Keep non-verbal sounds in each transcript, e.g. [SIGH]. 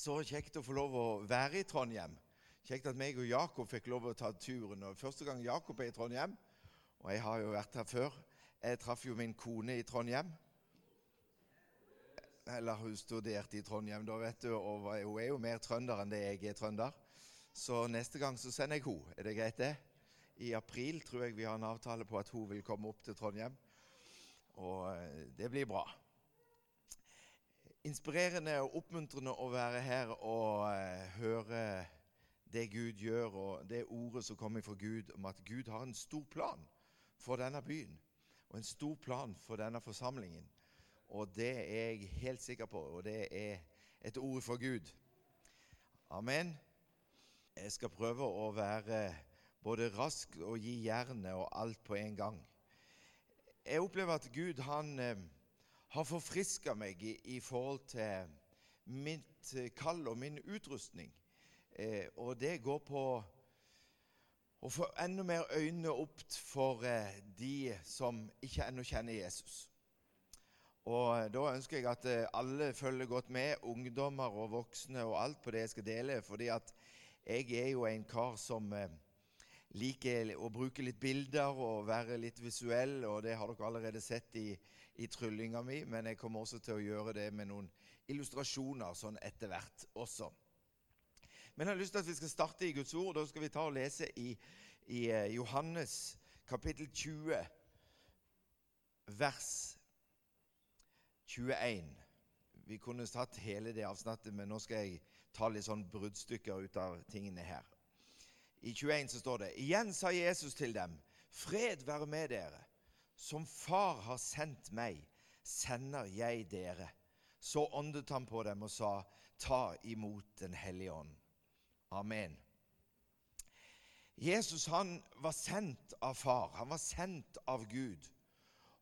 Så kjekt å få lov å være i Trondheim. Kjekt at meg og Jakob fikk lov å ta turen. Og Første gang Jakob er i Trondheim, og jeg har jo vært her før Jeg traff jo min kone i Trondheim. Eller hun studerte i Trondheim, da, vet du, og hun er jo mer trønder enn det jeg er trønder. Så neste gang så sender jeg henne. Er det greit, det? I april tror jeg vi har en avtale på at hun vil komme opp til Trondheim. Og eh, det blir bra inspirerende og oppmuntrende å være her og eh, høre det Gud gjør, og det ordet som kommer fra Gud om at Gud har en stor plan for denne byen og en stor plan for denne forsamlingen. Og det er jeg helt sikker på, og det er et ord fra Gud. Amen. Jeg skal prøve å være både rask og gi jernet og alt på en gang. Jeg opplever at Gud han eh, har forfriska meg i, i, forhold til mitt eh, kall og min utrustning. Eh, og det går på å få enda mer øyne opp for eh, de som ikke ennå kjenner Jesus. Og eh, Da ønsker jeg at eh, alle følger godt med, ungdommer og voksne og alt på det jeg skal dele. fordi at jeg er jo en kar som liker å bruke litt bilder og være litt visuell, og det har dere allerede sett i, i tryllinga mi, men jeg kommer også til å gjøre det med noen illustrasjoner sånn etter hvert også. Men jeg har lyst til at vi skal starte i Guds ord. Da skal vi ta og lese i, i eh, Johannes kapittel 20, vers 21. Vi kunne tatt hele det avsnittet, men nå skal jeg ta litt sånn bruddstykker ut av tingene her. I 21 så står det Igjen sa Jesus til dem, Fred være med dere. Som Far har sendt meg, sender jeg dere. Så åndet han på dem og sa, Ta imot Den hellige ånd. Amen. Jesus han var sendt av far, han var sendt av Gud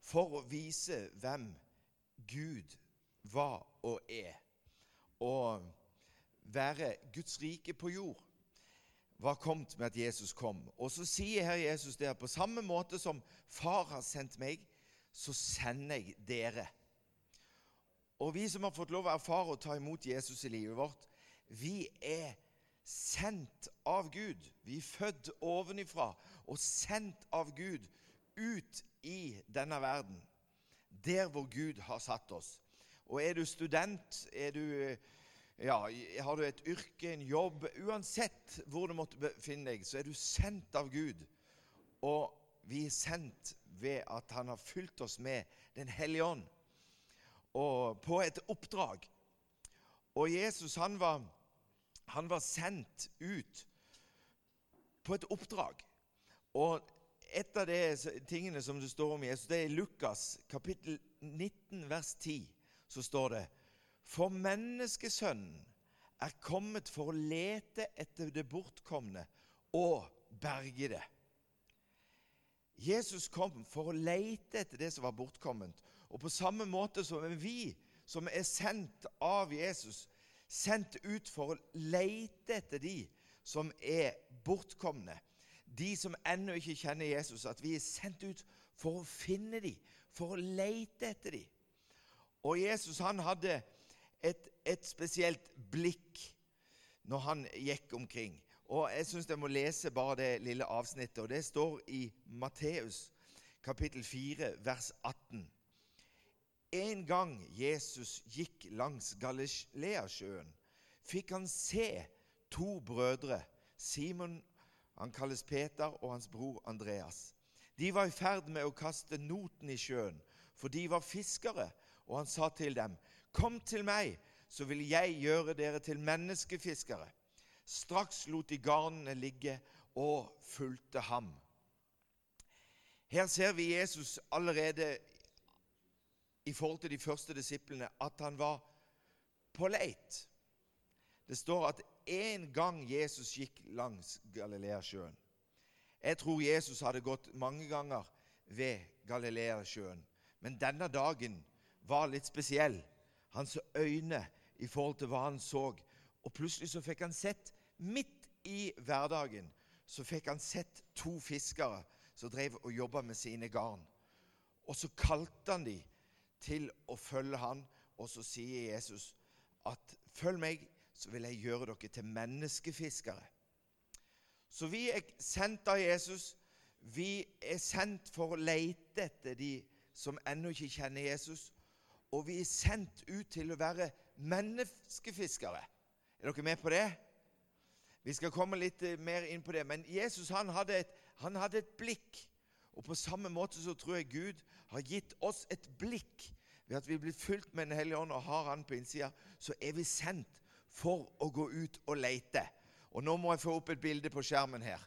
for å vise hvem Gud var og er, og være Guds rike på jord var kommet med at Jesus kom. Og så sier her Jesus der på samme måte som Far har sendt meg, så sender jeg dere. Og vi som har fått lov å erfare og ta imot Jesus i livet vårt, vi er sendt av Gud. Vi er født ovenifra og sendt av Gud ut i denne verden. Der hvor Gud har satt oss. Og er du student, er du ja, Har du et yrke, en jobb Uansett hvor du måtte befinne deg, så er du sendt av Gud. Og vi er sendt ved at Han har fylt oss med Den hellige ånd og på et oppdrag. Og Jesus han var, han var sendt ut på et oppdrag. Og et av de tingene som det står om Jesus, det er i Lukas kapittel 19, vers 10. Så står det for menneskesønnen er kommet for å lete etter det bortkomne og berge det. Jesus kom for å lete etter det som var bortkomment. Og på samme måte som vi som er sendt av Jesus, sendt ut for å lete etter de som er bortkomne. De som ennå ikke kjenner Jesus. At vi er sendt ut for å finne de, for å lete etter de. Og Jesus han hadde et, et spesielt blikk når han gikk omkring. Og Jeg syns jeg må lese bare det lille avsnittet. og Det står i Matteus kapittel 4, vers 18. En gang Jesus gikk langs Galileasjøen, fikk han se to brødre, Simon han kalles Peter, og hans bror Andreas. De var i ferd med å kaste noten i sjøen, for de var fiskere. Og han sa til dem, 'Kom til meg, så vil jeg gjøre dere til menneskefiskere.' Straks lot de garnene ligge og fulgte ham. Her ser vi Jesus allerede i forhold til de første disiplene at han var på leit. Det står at en gang Jesus gikk langs Galileasjøen. Jeg tror Jesus hadde gått mange ganger ved Galileasjøen, men denne dagen var litt spesiell hans øyne i forhold til hva han så. Og plutselig så fikk han sett, midt i hverdagen, så fikk han sett to fiskere som drev og jobba med sine garn. Og så kalte han dem til å følge han, og så sier Jesus at 'følg meg, så vil jeg gjøre dere til menneskefiskere. Så vi er sendt av Jesus. Vi er sendt for å lete etter de som ennå ikke kjenner Jesus. Og vi er sendt ut til å være menneskefiskere. Er dere med på det? Vi skal komme litt eh, mer inn på det. Men Jesus han hadde, et, han hadde et blikk. Og på samme måte så tror jeg Gud har gitt oss et blikk. Ved at vi blitt fulgt med Den hellige ånd og har Han på innsida, så er vi sendt for å gå ut og lete. Og nå må jeg få opp et bilde på skjermen her.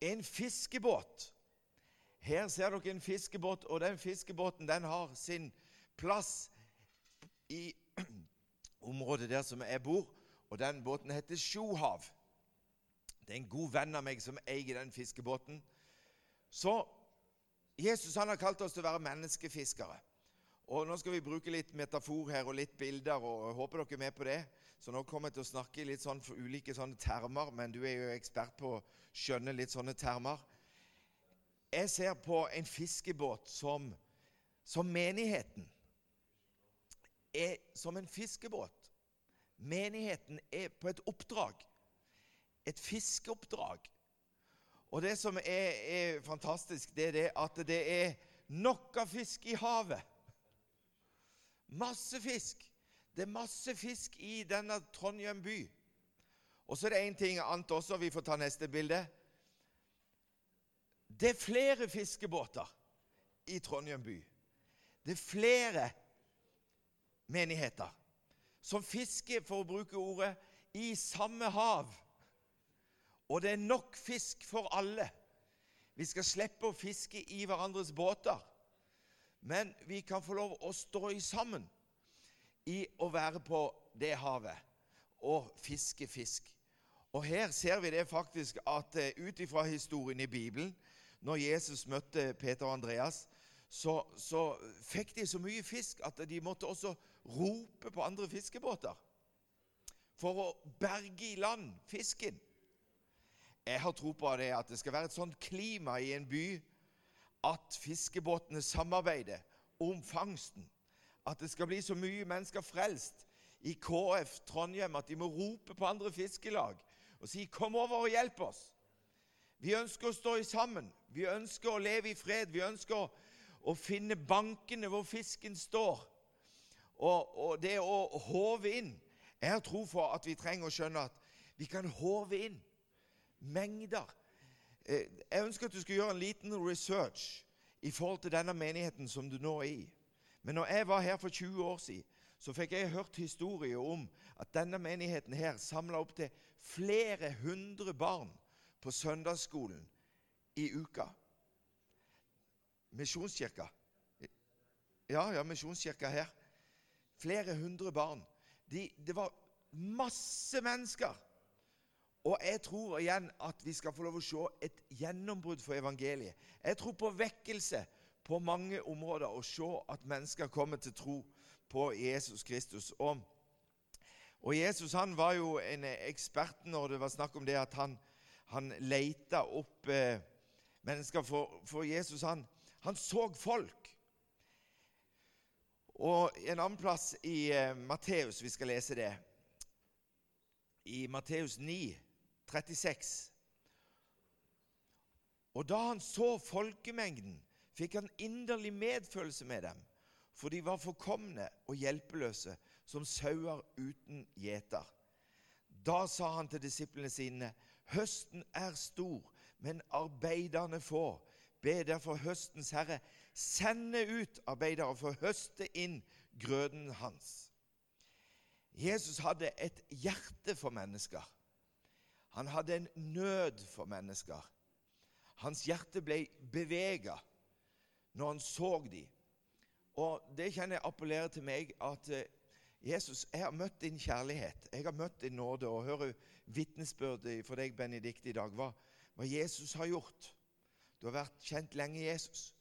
En fiskebåt. Her ser dere en fiskebåt, og den fiskebåten den har sin plass i [CLEARS THROAT] området der som jeg bor. Og den båten heter Sjohav. Det er en god venn av meg som eier den fiskebåten. Så Jesus han har kalt oss til å være menneskefiskere. Og Nå skal vi bruke litt metafor her og litt bilder, og jeg håper dere er med på det. Så nå kommer jeg til å snakke litt sånn for ulike sånne termer, men du er jo ekspert på å skjønne litt sånne termer. Jeg ser på en fiskebåt som, som menigheten. Er som en fiskebåt. Menigheten er på et oppdrag. Et fiskeoppdrag. Og det som er, er fantastisk, det er det at det er nok av fisk i havet. Masse fisk. Det er masse fisk i denne Trondheim by. Og så er det én ting annet også. Vi får ta neste bilde. Det er flere fiskebåter i Trondheim by. Det er flere menigheter som fisker, for å bruke ordet, i samme hav. Og det er nok fisk for alle. Vi skal slippe å fiske i hverandres båter. Men vi kan få lov å stå i sammen i å være på det havet og fiske fisk. Og Her ser vi det faktisk at uh, ut ifra historien i Bibelen, når Jesus møtte Peter og Andreas, så, så fikk de så mye fisk at de måtte også rope på andre fiskebåter for å berge i land fisken. Jeg har tro på det at det skal være et sånt klima i en by at fiskebåtene samarbeider om fangsten. At det skal bli så mye mennesker frelst i KF Trondheim at de må rope på andre fiskelag og si 'Kom over og hjelp oss'. Vi ønsker å stå sammen. Vi ønsker å leve i fred. Vi ønsker å, å finne bankene hvor fisken står. Og, og det å håve inn Jeg har tro for at vi trenger å skjønne at vi kan håve inn mengder Eh, jeg ønsker at du skal gjøre en liten research i forhold til denne menigheten som du nå er i. Men når jeg var her for 20 år siden, så fikk jeg hørt historier om at denne menigheten her samla opp til flere hundre barn på søndagsskolen i uka. Misjonskirka. Ja, ja, misjonskirka her. Flere hundre barn. De, det var masse mennesker og jeg tror igjen at vi skal få lov å se et gjennombrudd for evangeliet. Jeg tror på vekkelse på mange områder og se at mennesker kommer til tro på Jesus Kristus. Og, og Jesus han var jo en ekspert når det var snakk om det at han, han leita opp eh, mennesker. For, for Jesus han, han, så folk. Og en annen plass i eh, Matteus, vi skal lese det, i Matteus 9 36. Og da han så folkemengden, fikk han inderlig medfølelse med dem, for de var forkomne og hjelpeløse, som sauer uten gjeter. Da sa han til disiplene sine.: Høsten er stor, men arbeiderne få. Be derfor høstens herre sende ut arbeidere for å høste inn grøden hans. Jesus hadde et hjerte for mennesker. Han hadde en nød for mennesker. Hans hjerte ble bevega når han så dem. Og Det kjenner jeg appellerer til meg at eh, Jesus, jeg har møtt din kjærlighet. Jeg har møtt din nåde. Og hører vitnesbyrdet for deg, Benedikt, i dag. Hva, hva Jesus har gjort. Du har vært kjent lenge, Jesus.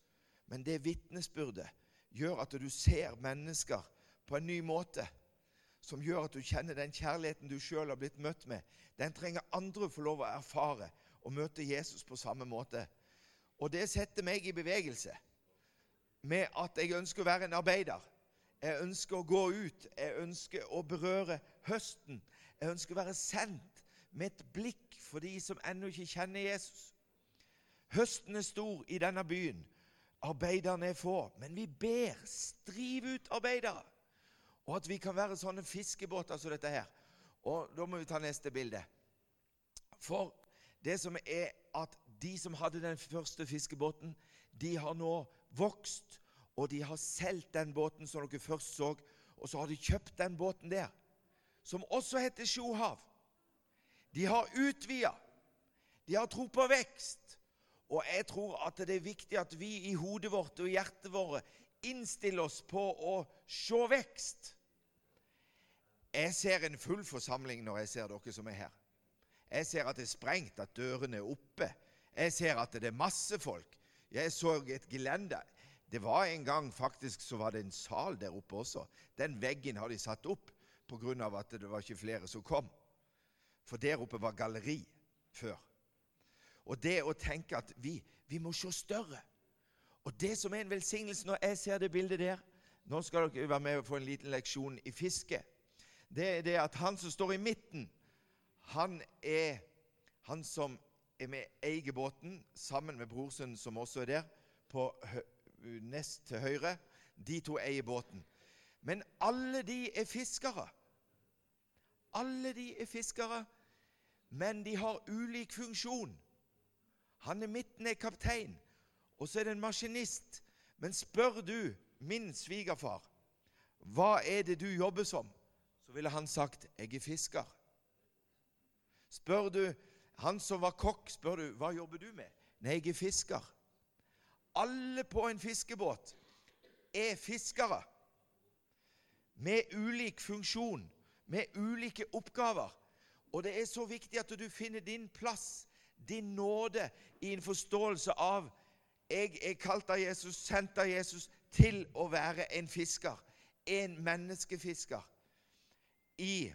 Men det vitnesbyrdet gjør at du ser mennesker på en ny måte som gjør at du kjenner den kjærligheten du sjøl har blitt møtt med, den trenger andre å få lov å erfare og møte Jesus på samme måte. Og det setter meg i bevegelse med at jeg ønsker å være en arbeider. Jeg ønsker å gå ut. Jeg ønsker å berøre høsten. Jeg ønsker å være sendt med et blikk for de som ennå ikke kjenner Jesus. Høsten er stor i denne byen. Arbeiderne er få. Men vi ber striv ut arbeidere. Og at vi kan være sånne fiskebåter som dette her. Og Da må vi ta neste bilde. For det som er at de som hadde den første fiskebåten, de har nå vokst, og de har solgt den båten som dere først så, og så har de kjøpt den båten der, som også heter Sjohav. De har utvida. De har tro på vekst. Og jeg tror at det er viktig at vi i hodet vårt og hjertet vårt innstiller oss på å se vekst. Jeg ser en full forsamling når jeg ser dere som er her. Jeg ser at det er sprengt, at dørene er oppe. Jeg ser at det er masse folk. Jeg så et gelende. Det var en gang faktisk så var det en sal der oppe også. Den veggen har de satt opp pga. at det var ikke flere som kom. For der oppe var galleri før. Og det å tenke at vi, vi må se større. Og det som er en velsignelse når jeg ser det bildet der Nå skal dere være med og få en liten leksjon i fiske. Det er det at han som står i midten, han er han som er med eier båten, sammen med brorsønnen som også er der, på nest til høyre. De to eier båten. Men alle de er fiskere. Alle de er fiskere, men de har ulik funksjon. Han er midten er kaptein, og så er det en maskinist. Men spør du min svigerfar hva er det du jobber som, så ville han sagt 'jeg er fisker'. Spør du han som var kokk, spør du 'hva jobber du med'? 'Nei, jeg er fisker'. Alle på en fiskebåt er fiskere med ulik funksjon, med ulike oppgaver. Og det er så viktig at du finner din plass din nåde i en forståelse av jeg er kalt av Jesus, sendt av Jesus, til å være en fisker. En menneskefisker. I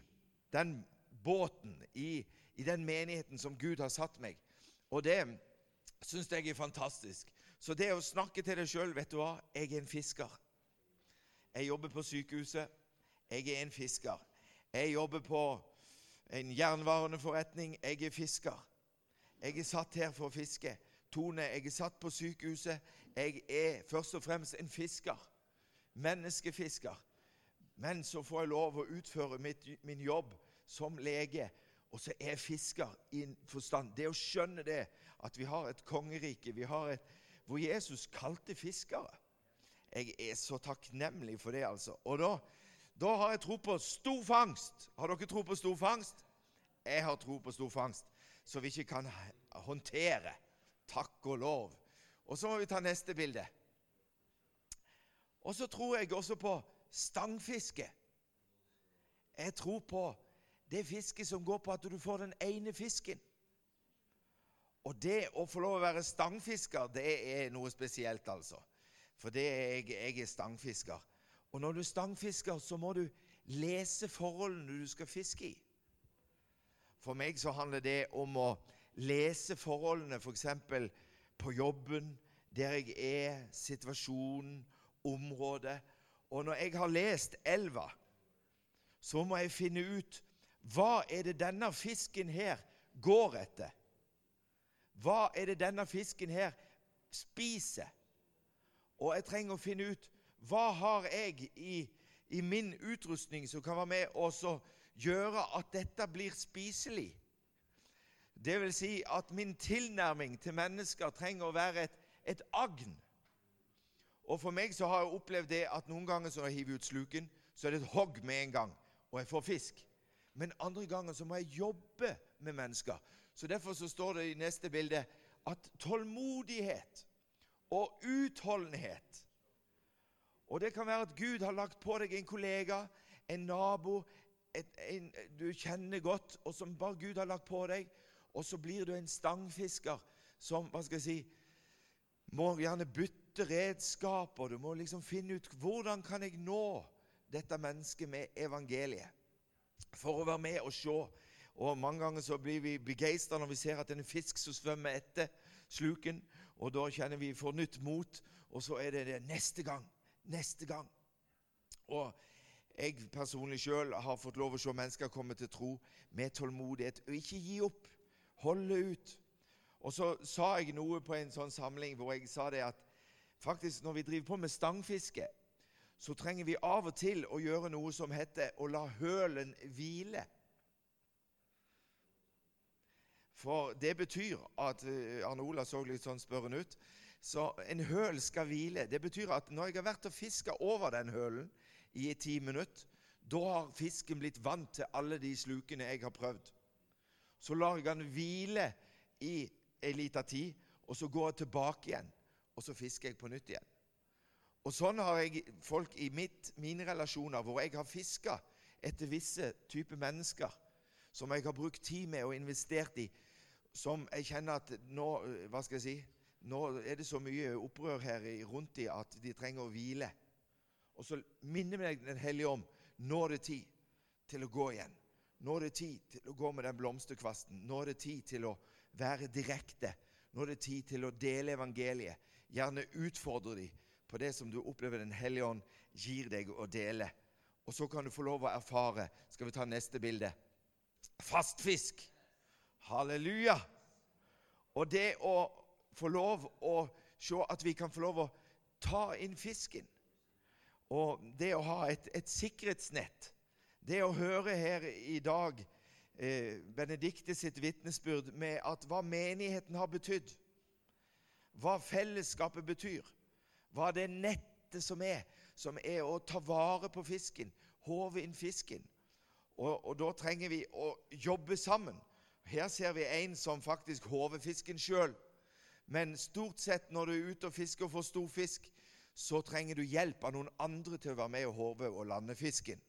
den båten, i, i den menigheten som Gud har satt meg. Og det syns jeg er fantastisk. Så det å snakke til deg sjøl Vet du hva? Jeg er en fisker. Jeg jobber på sykehuset. Jeg er en fisker. Jeg jobber på en jernvareforretning. Jeg er fisker. Jeg er satt her for å fiske. Tone, jeg er satt på sykehuset. Jeg er først og fremst en fisker. Menneskefisker. Men så får jeg lov å utføre mitt, min jobb som lege. Og så er jeg fisker i en forstand. Det å skjønne det, at vi har et kongerike vi har et, hvor Jesus kalte fiskere. Jeg er så takknemlig for det, altså. Og da, da har jeg tro på stor fangst. Har dere tro på stor fangst? Jeg har tro på stor fangst som vi ikke kan håndtere. Takk og lov. Og så må vi ta neste bilde. Og så tror jeg også på stangfiske. Jeg tror på det fisket som går på at du får den ene fisken. Og det å få lov å være stangfisker, det er noe spesielt, altså. For det er jeg, jeg er stangfisker. Og når du er stangfisker, så må du lese forholdene du skal fiske i. For meg så handler det om å lese forholdene f.eks. For på jobben, der jeg er, situasjonen, området. Og når jeg har lest elva, så må jeg finne ut hva er det denne fisken her går etter. Hva er det denne fisken her spiser? Og jeg trenger å finne ut hva har jeg i, i min utrustning som kan være med og gjøre at dette blir spiselig. Det vil si at min tilnærming til mennesker trenger å være et, et agn. Og For meg så har jeg opplevd det at noen ganger så når jeg hiver ut sluken, så er det et hogg med en gang, og jeg får fisk. Men andre ganger så må jeg jobbe med mennesker. Så Derfor så står det i neste bilde at tålmodighet og utholdenhet Og det kan være at Gud har lagt på deg en kollega, en nabo, et, en, du kjenner godt, og som bare Gud har lagt på deg. Og så blir du en stangfisker som hva skal jeg si, må gjerne bytte redskaper. Du må liksom finne ut hvordan kan jeg nå dette mennesket med evangeliet. For å være med og se. Og Mange ganger så blir vi begeistra når vi ser at det er en fisk som svømmer etter sluken. Og da kjenner vi for nytt mot, og så er det det neste gang. Neste gang. Og jeg personlig sjøl har fått lov å se mennesker komme til tro med tålmodighet. Og ikke gi opp. Holde ut. Og så sa jeg noe på en sånn samling hvor jeg sa det at faktisk når vi driver på med stangfiske, så trenger vi av og til å gjøre noe som heter å la hølen hvile. For det betyr at eh, Arne Ola så litt sånn spørrende ut. Så en høl skal hvile. Det betyr at når jeg har vært og fiska over den hølen, i ti minutter. Da har fisken blitt vant til alle de slukene jeg har prøvd. Så lar jeg den hvile i ei lita tid, og så går jeg tilbake igjen. Og så fisker jeg på nytt igjen. Og Sånn har jeg folk i mitt, mine relasjoner hvor jeg har fiska etter visse typer mennesker som jeg har brukt tid med og investert i, som jeg kjenner at nå hva skal jeg si, nå er det så mye opprør her rundt dem at de trenger å hvile. Og så minner meg Den hellige om nå er det tid til å gå igjen. Nå er det tid til å gå med den blomsterkvasten. Nå er det tid til å være direkte. Nå er det tid til å dele evangeliet. Gjerne utfordre dem på det som du opplever Den hellige ånd gir deg å dele. Og så kan du få lov å erfare Skal vi ta neste bilde? Fast fisk. Halleluja! Og det å få lov å se at vi kan få lov å ta inn fisken og det å ha et, et sikkerhetsnett, det å høre her i dag eh, Benedikte sitt vitnesbyrd med at hva menigheten har betydd, hva fellesskapet betyr, hva det nettet som er, som er å ta vare på fisken, håve inn fisken. Og, og da trenger vi å jobbe sammen. Her ser vi en som faktisk håver fisken sjøl. Men stort sett når du er ute og fisker og får stor fisk, så trenger du hjelp av noen andre til å være med og håve og lande fisken.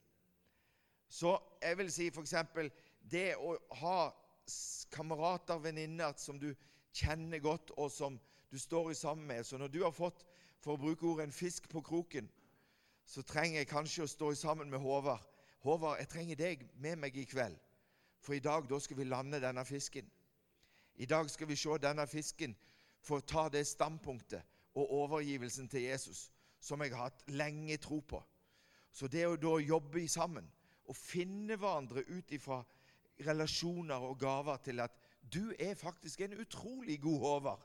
Så jeg vil si f.eks. det å ha kamerater, venninner, som du kjenner godt, og som du står sammen med. Så når du har fått, for å bruke ordet, en fisk på kroken, så trenger jeg kanskje å stå sammen med Håvard. Håvard, jeg trenger deg med meg i kveld, for i dag da skal vi lande denne fisken. I dag skal vi se denne fisken for å ta det standpunktet og overgivelsen til Jesus, som jeg har hatt lenge tro på. Så det å da jobbe sammen og finne hverandre ut ifra relasjoner og gaver til at du er faktisk en utrolig god håver.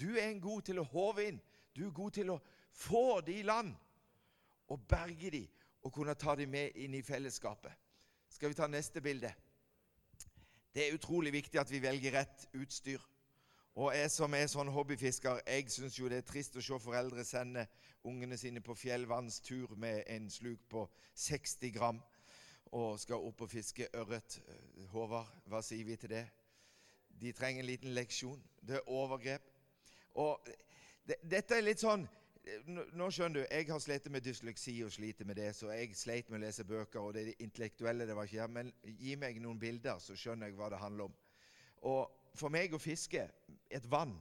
Du er en god til å håve inn. Du er god til å få de i land og berge de og kunne ta de med inn i fellesskapet. Skal vi ta neste bilde? Det er utrolig viktig at vi velger rett utstyr. Og jeg som er sånn hobbyfisker, jeg syns jo det er trist å se foreldre sende ungene sine på fjellvannstur med en sluk på 60 gram og skal opp og fiske ørret. Håvard, hva sier vi til det? De trenger en liten leksjon. Det er overgrep. Og det, dette er litt sånn nå skjønner du, Jeg har slitt med dysleksi og sliter med det, så jeg sleit med å lese bøker. og det, intellektuelle det var ikke her, Men gi meg noen bilder, så skjønner jeg hva det handler om. Og for meg å fiske et vann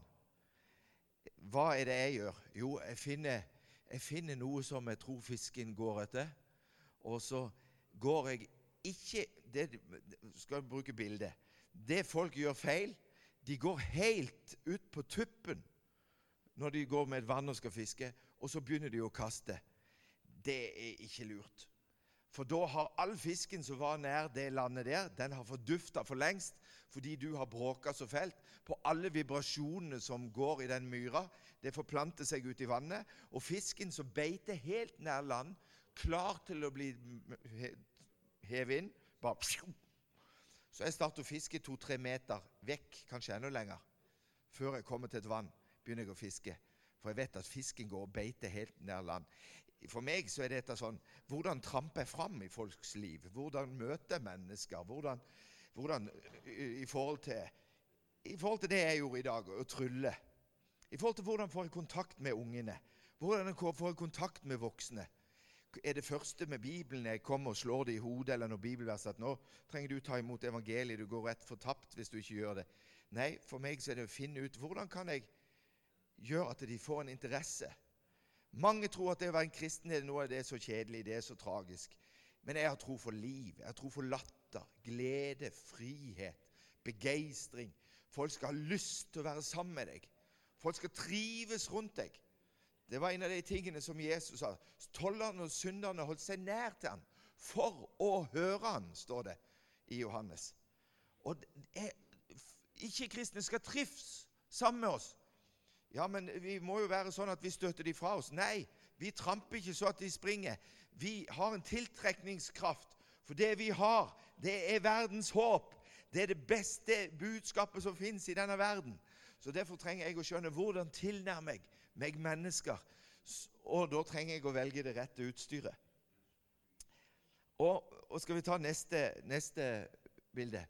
Hva er det jeg gjør? Jo, jeg finner, jeg finner noe som jeg tror fisken går etter. Og så går jeg ikke det, Skal bruke bildet. Det folk gjør feil, de går helt ut på tuppen når de går med et vann og skal fiske, og så begynner de å kaste. Det er ikke lurt. For da har all fisken som var nær det landet der, den har fordufta for lengst fordi du har bråka så fælt på alle vibrasjonene som går i den myra. Det forplanter seg ut i vannet. Og fisken som beiter helt nær land, klar til å bli hevet inn bare Så jeg starter å fiske to-tre meter vekk, kanskje enda lenger. Før jeg kommer til et vann, begynner jeg å fiske. For jeg vet at fisken går og beiter helt nær land. For meg så er dette sånn Hvordan tramper jeg fram i folks liv? Hvordan møter jeg mennesker? Hvordan, hvordan i, forhold til, i forhold til det jeg gjorde i dag, å trylle. I forhold til hvordan får jeg kontakt med ungene? Hvordan får jeg kontakt med voksne? Er det første med Bibelen jeg kommer og slår det i hodet, eller når bibelverset at nå trenger du ta imot evangeliet, du går rett fortapt hvis du ikke gjør det? Nei, for meg så er det å finne ut hvordan kan jeg gjøre at de får en interesse mange tror at det å være en kristen er noe av det er så kjedelig, det er så tragisk. Men jeg har tro for liv, jeg har tro for latter, glede, frihet, begeistring. Folk skal ha lyst til å være sammen med deg. Folk skal trives rundt deg. Det var en av de tingene som Jesus sa. Tollerne og synderne holdt seg nær til ham for å høre ham, står det i Johannes. Og Ikke-kristne skal trives sammen med oss. Ja, men vi må jo være sånn at vi støtter de fra oss. Nei, vi tramper ikke så at de springer. Vi har en tiltrekningskraft. For det vi har, det er verdens håp. Det er det beste budskapet som fins i denne verden. Så Derfor trenger jeg å skjønne hvordan tilnærmer jeg meg mennesker. Og da trenger jeg å velge det rette utstyret. Og, og skal vi ta neste, neste, bilde?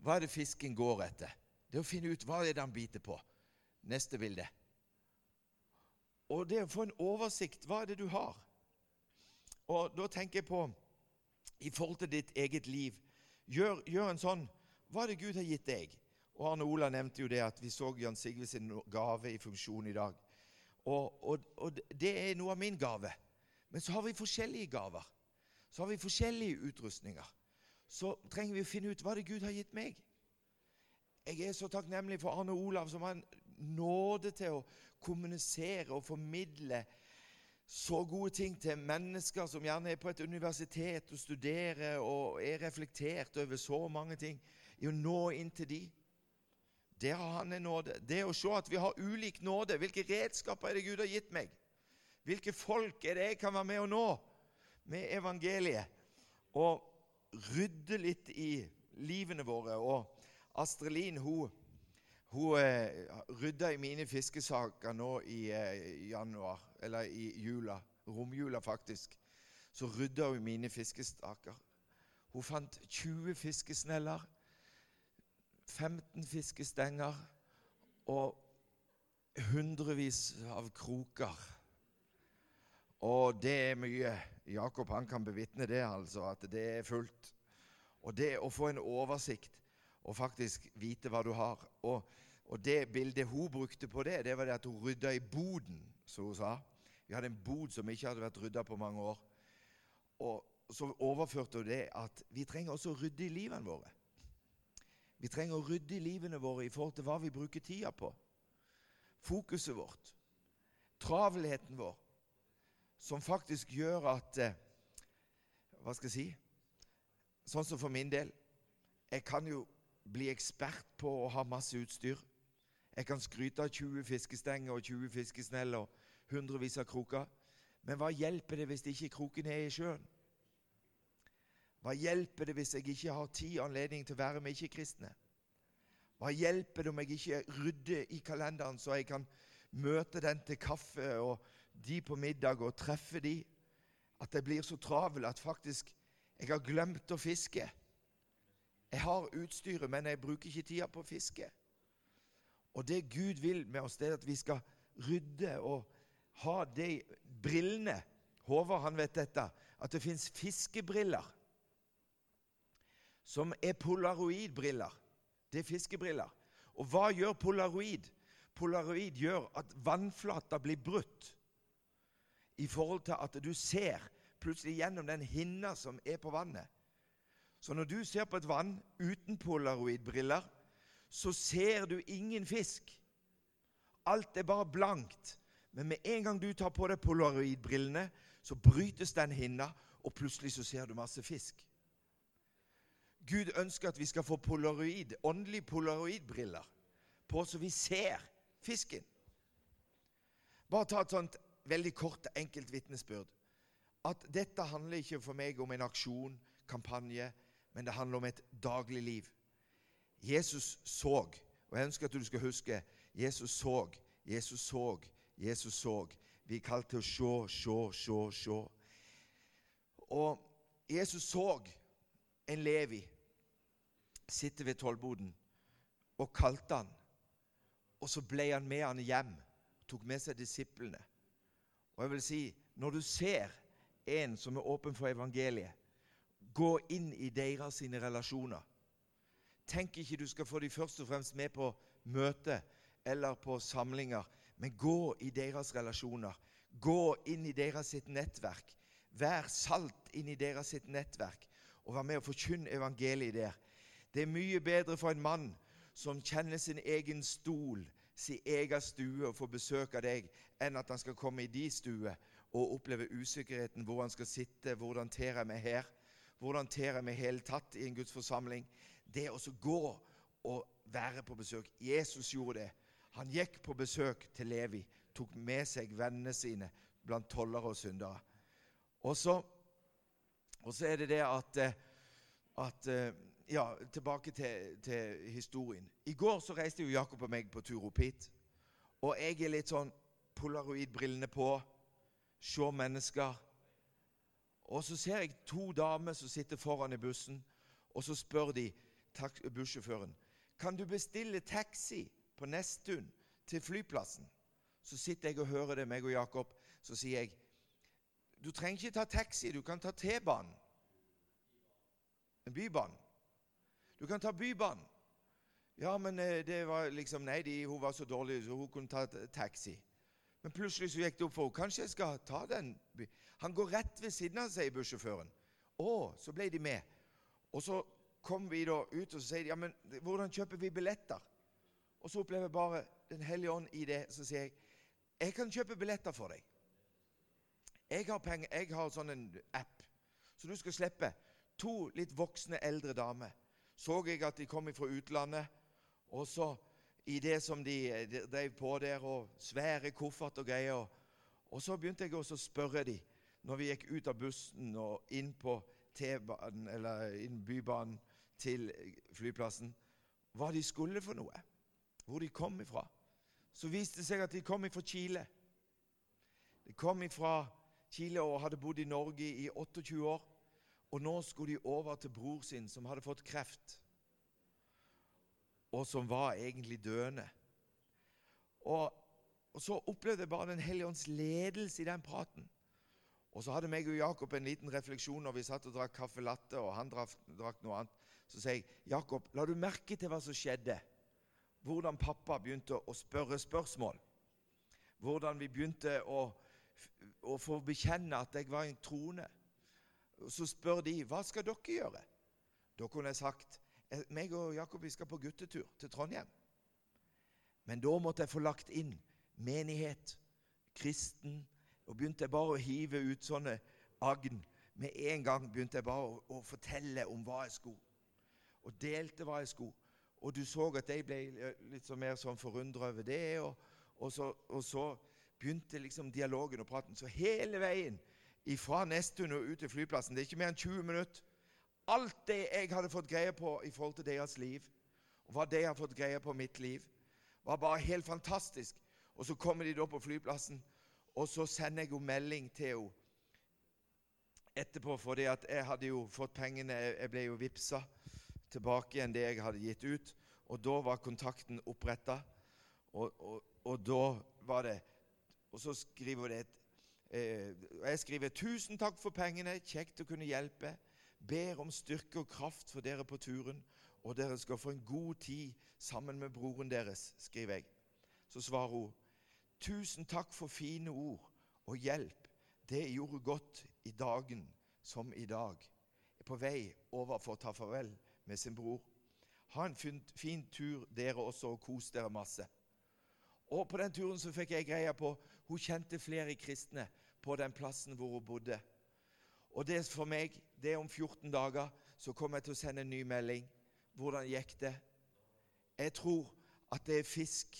Hva er det fisken går etter? Det er å finne ut hva er det han biter på. Neste bilde. Og det å få en oversikt. Hva er det du har? Og da tenker jeg på i forhold til ditt eget liv. Gjør, gjør en sånn Hva er det Gud har gitt deg? Og Arne Ola nevnte jo det at vi så Jan Sigve sin gave i funksjon i dag. Og, og, og, det er noe av min gave. Men så har vi forskjellige gaver. Så har vi forskjellige utrustninger. Så trenger vi å finne ut hva det Gud har gitt meg. Jeg er så takknemlig for Arne Olav, som har en nåde til å kommunisere og formidle så gode ting til mennesker som gjerne er på et universitet og studerer og er reflektert over så mange ting, i å nå inn til de. Der har han en nåde. Det å se at vi har ulik nåde. Hvilke redskaper er det Gud har gitt meg? Hvilke folk er det jeg kan være med å nå med evangeliet? Og rydde litt i livene våre. Og Astrid Lien hun, hun eh, rydda i mine fiskesaker nå i eh, januar, eller i jula. Romjula, faktisk. Så rydda hun mine fiskestaker. Hun fant 20 fiskesneller 15 fiskestenger og hundrevis av kroker. Og det er mye. Jakob han kan bevitne det, altså, at det er fullt. Og det å få en oversikt og faktisk vite hva du har Og, og det bildet hun brukte på det, det var det at hun rydda i boden, som hun sa. Vi hadde en bod som ikke hadde vært rydda på mange år. Og så overførte hun det at vi trenger også å rydde i livene våre. Vi trenger å rydde i livene våre i forhold til hva vi bruker tida på. Fokuset vårt, travelheten vår, som faktisk gjør at eh, Hva skal jeg si? Sånn som for min del. Jeg kan jo bli ekspert på å ha masse utstyr. Jeg kan skryte av 20 fiskestenger og 20 fiskesnell og hundrevis av kroker. Men hva hjelper det hvis det ikke kroken er i sjøen? Hva hjelper det hvis jeg ikke har tid og anledning til å være med ikke-kristne? Hva hjelper det om jeg ikke rydder i kalenderen, så jeg kan møte den til kaffe og de på middag og treffe de? At jeg blir så travel at faktisk jeg har glemt å fiske. Jeg har utstyret, men jeg bruker ikke tida på å fiske. Og det Gud vil med oss, det er at vi skal rydde og ha de brillene Håvard han vet dette, at det fins fiskebriller som er polaroidbriller. Det er fiskebriller. Og hva gjør polaroid? Polaroid gjør at vannflata blir brutt i forhold til at du ser plutselig gjennom den hinna som er på vannet. Så når du ser på et vann uten polaroidbriller, så ser du ingen fisk. Alt er bare blankt. Men med en gang du tar på deg polaroidbrillene, så brytes den hinna, og plutselig så ser du masse fisk. Gud ønsker at vi skal få polaroid, åndelige polaroidbriller på så vi ser fisken. Bare ta et sånt veldig kort, enkelt vitnesbyrd. At dette handler ikke for meg om en aksjon, kampanje, men det handler om et daglig liv. Jesus så, og jeg ønsker at du skal huske Jesus så, Jesus så, Jesus så. Vi er kalt til å se, se, se, se. Og Jesus så en Levi sitte ved tollboden og kalte han. Og så ble han med han hjem, tok med seg disiplene. Og jeg vil si, når du ser en som er åpen for evangeliet, gå inn i deres sine relasjoner. Tenk ikke du skal få de først og fremst med på møte eller på samlinger, men gå i deres relasjoner. Gå inn i deres sitt nettverk. Vær salt inn i deres sitt nettverk, og vær med å forkynne evangeliet der. Det er mye bedre for en mann som kjenner sin egen stol sin egen stue og får besøk av deg, enn at han skal komme i din stue og oppleve usikkerheten, hvor han skal sitte, hvordan ter jeg meg her, hvordan ter jeg meg hele tatt i en Guds forsamling. Det å gå og være på besøk. Jesus gjorde det. Han gikk på besøk til Levi, tok med seg vennene sine blant tollere og syndere. Og så, og så er det det at, eh, at eh, ja, Tilbake til, til, historien. I går så reiste jo Jakob og meg på tur opp hit. Og jeg er litt sånn polaroid-brillene på, se mennesker. Og så ser jeg to damer som sitter foran i bussen, og så spør de bussjåføren kan du bestille taxi på Nesttun til flyplassen. Så sitter jeg og hører det, meg og Jakob. Så sier jeg du trenger ikke ta taxi, du kan ta T-banen. En Bybanen. Du kan ta Bybanen. Ja, men eh, det var liksom Nei, de, hun var så dårlig, så hun kunne ta taxi. Men plutselig så gikk det opp for henne. Kanskje jeg skal ta den Han går rett ved siden av, sier bussjåføren. Å, så ble de med. Og så kom vi da ut, og så sier de ja, men hvordan kjøper vi billetter? Og så opplever jeg bare Den hellige ånd i det. Så sier jeg jeg kan kjøpe billetter for deg. Jeg har penger, jeg har sånn en app, så du skal slippe. To litt voksne eldre damer. Så jeg at de kom fra utlandet. Og så i det som de, drev på der, og svære koffert og greier. Og så begynte jeg også å spørre de, når vi gikk ut av bussen og inn på T-banen, eller inn Bybanen til flyplassen, hva de skulle for noe. Hvor de kom ifra. Så viste det seg at de kom ifra Chile. De kom ifra Chile og hadde bodd i Norge i 28 år. Og nå skulle de over til bror sin, som hadde fått kreft, og som var egentlig døende. Og, og så opplevde jeg bare Den hellige ånds ledelse i den praten. Og så hadde meg og Jakob en liten refleksjon når vi satt og drakk kaffe latte, og han drakk, drakk noe annet. Så sier jeg, 'Jakob, la du merke til hva som skjedde?' Hvordan pappa begynte å spørre spørsmål. Hvordan vi begynte å å få bekjenne at jeg var en troende. Så spør de hva skal dere gjøre. Da kunne jeg sagt «Eh, meg og Jakob vi skal på guttetur til Trondheim. Men da måtte jeg få lagt inn menighet, kristen, og begynte jeg bare å hive ut sånne agn. Med en gang begynte jeg bare å, å fortelle om hva jeg skulle, og delte hva jeg skulle. Og du så at jeg ble litt så mer sånn forundra over det. Og, og, så, og så begynte liksom dialogen og praten. Så hele veien fra Nesttun og ut til flyplassen Det er ikke mer enn 20 minutter. Alt det jeg hadde fått greie på i forhold til deres liv, og hva de har fått greie på mitt liv, var bare helt fantastisk. Og så kommer de da på flyplassen, og så sender jeg jo melding til henne etterpå, fordi at jeg hadde jo fått pengene Jeg ble jo vippsa tilbake igjen det jeg hadde gitt ut. Og da var kontakten oppretta. Og, og, og da var det og så skriver det eh, Jeg skriver 'Tusen takk for pengene. Kjekt å kunne hjelpe.' 'Ber om styrke og kraft for dere på turen.' 'Og dere skal få en god tid sammen med broren deres', skriver jeg. Så svarer hun 'Tusen takk for fine ord og hjelp. Det gjorde godt i dagen som i dag.' Jeg er på vei over for å ta farvel med sin bror. Ha en fin, tur, dere også, og kos dere masse. Og På den turen så fikk jeg greie på Hun kjente flere kristne på den plassen hvor hun bodde. Og det for meg, det er om 14 dager, så kommer jeg til å sende en ny melding. Hvordan gikk det? Jeg tror at det er fisk.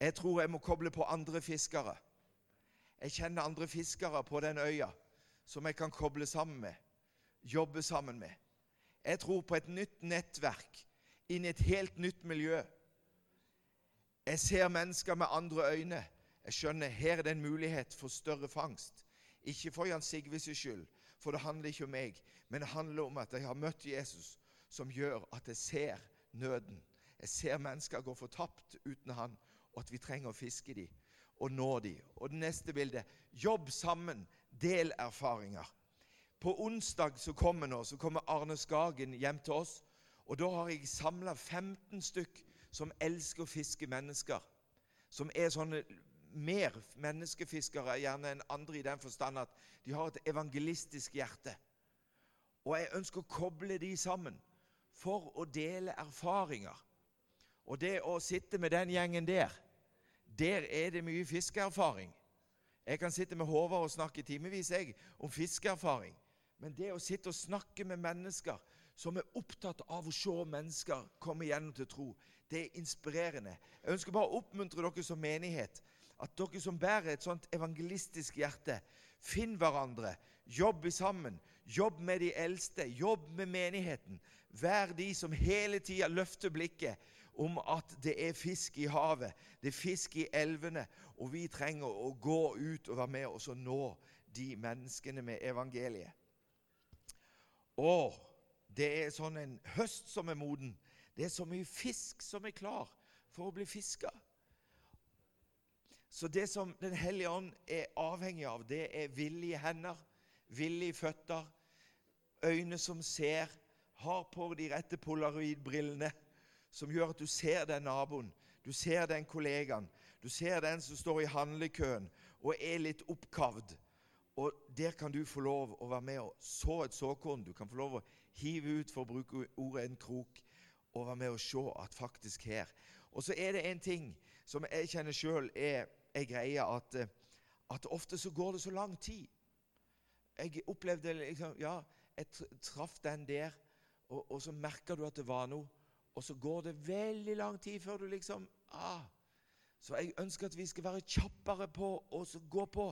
Jeg tror jeg må koble på andre fiskere. Jeg kjenner andre fiskere på den øya som jeg kan koble sammen med, jobbe sammen med. Jeg tror på et nytt nettverk inn i et helt nytt miljø. Jeg ser mennesker med andre øyne. Jeg skjønner her er det en mulighet for større fangst. Ikke for Jan Sigvis skyld, for det handler ikke om meg, men det handler om at jeg har møtt Jesus, som gjør at jeg ser nøden. Jeg ser mennesker gå fortapt uten han, og at vi trenger å fiske dem og nå dem. Og det neste bildet jobb sammen, del erfaringer. På onsdag som kommer nå, så kommer Arne Skagen hjem til oss. Og da har jeg samla 15 stykk som elsker å fiske mennesker. Som er sånne mer menneskefiskere gjerne enn andre i den forstand at de har et evangelistisk hjerte. Og jeg ønsker å koble de sammen for å dele erfaringer. Og det å sitte med den gjengen der, der er det mye fiskeerfaring. Jeg kan sitte med Håvard og snakke timevis om fiskeerfaring. Men det å sitte og snakke med mennesker som er opptatt av å se mennesker komme igjennom til tro, det er inspirerende. Jeg ønsker bare å oppmuntre dere som menighet. At dere som bærer et sånt evangelistisk hjerte, finn hverandre. Jobb sammen. Jobb med de eldste. Jobb med menigheten. Vær de som hele tida løfter blikket om at det er fisk i havet, det er fisk i elvene, og vi trenger å gå ut og være med og nå de menneskene med evangeliet. Og det er sånn en høst som er moden. Det er så mye fisk som er klar for å bli fiska. Så det som Den hellige ånd er avhengig av, det er villige hender, villige føtter, øyne som ser, har på de rette polaroidbrillene som gjør at du ser den naboen, du ser den kollegaen, du ser den som står i handlekøen og er litt oppkavd. Og Der kan du få lov å være med og så et såkorn. Du kan få lov å hive ut, for å bruke ordet, en krok og være med og se at faktisk her Og så er det en ting som jeg kjenner sjøl er, er greia, at, eh, at ofte så går det så lang tid. Jeg opplevde liksom Ja, jeg traff den der, og, og så merker du at det var noe. Og så går det veldig lang tid før du liksom ah. Så jeg ønsker at vi skal være kjappere på å gå på.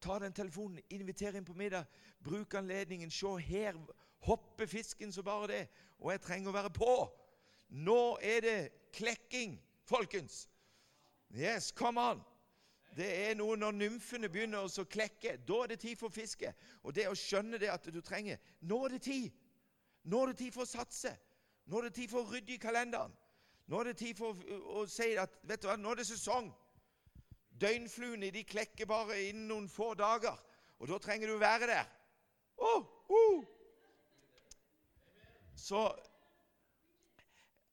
Ta den telefonen, inviter inn på middag. Bruk anledningen. Se, her hopper fisken så bare det. Og jeg trenger å være på. Nå er det klekking, folkens. Yes, come on. Det er noe når nymfene begynner å klekke. Da er det tid for fiske. Og det å skjønne det at du trenger Nå er det tid. Nå er det tid for å satse. Nå er det tid for å rydde i kalenderen. Nå er det tid for å, å si at vet du hva, nå er det sesong. Døgnfluene de klekker bare innen noen få dager. Og da trenger du være der. Oh, oh. Så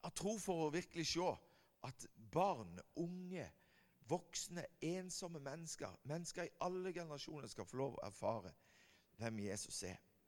jeg tror for å virkelig se at barn, unge, voksne, ensomme mennesker, mennesker i alle generasjoner, skal få lov å erfare hvem Jesus er.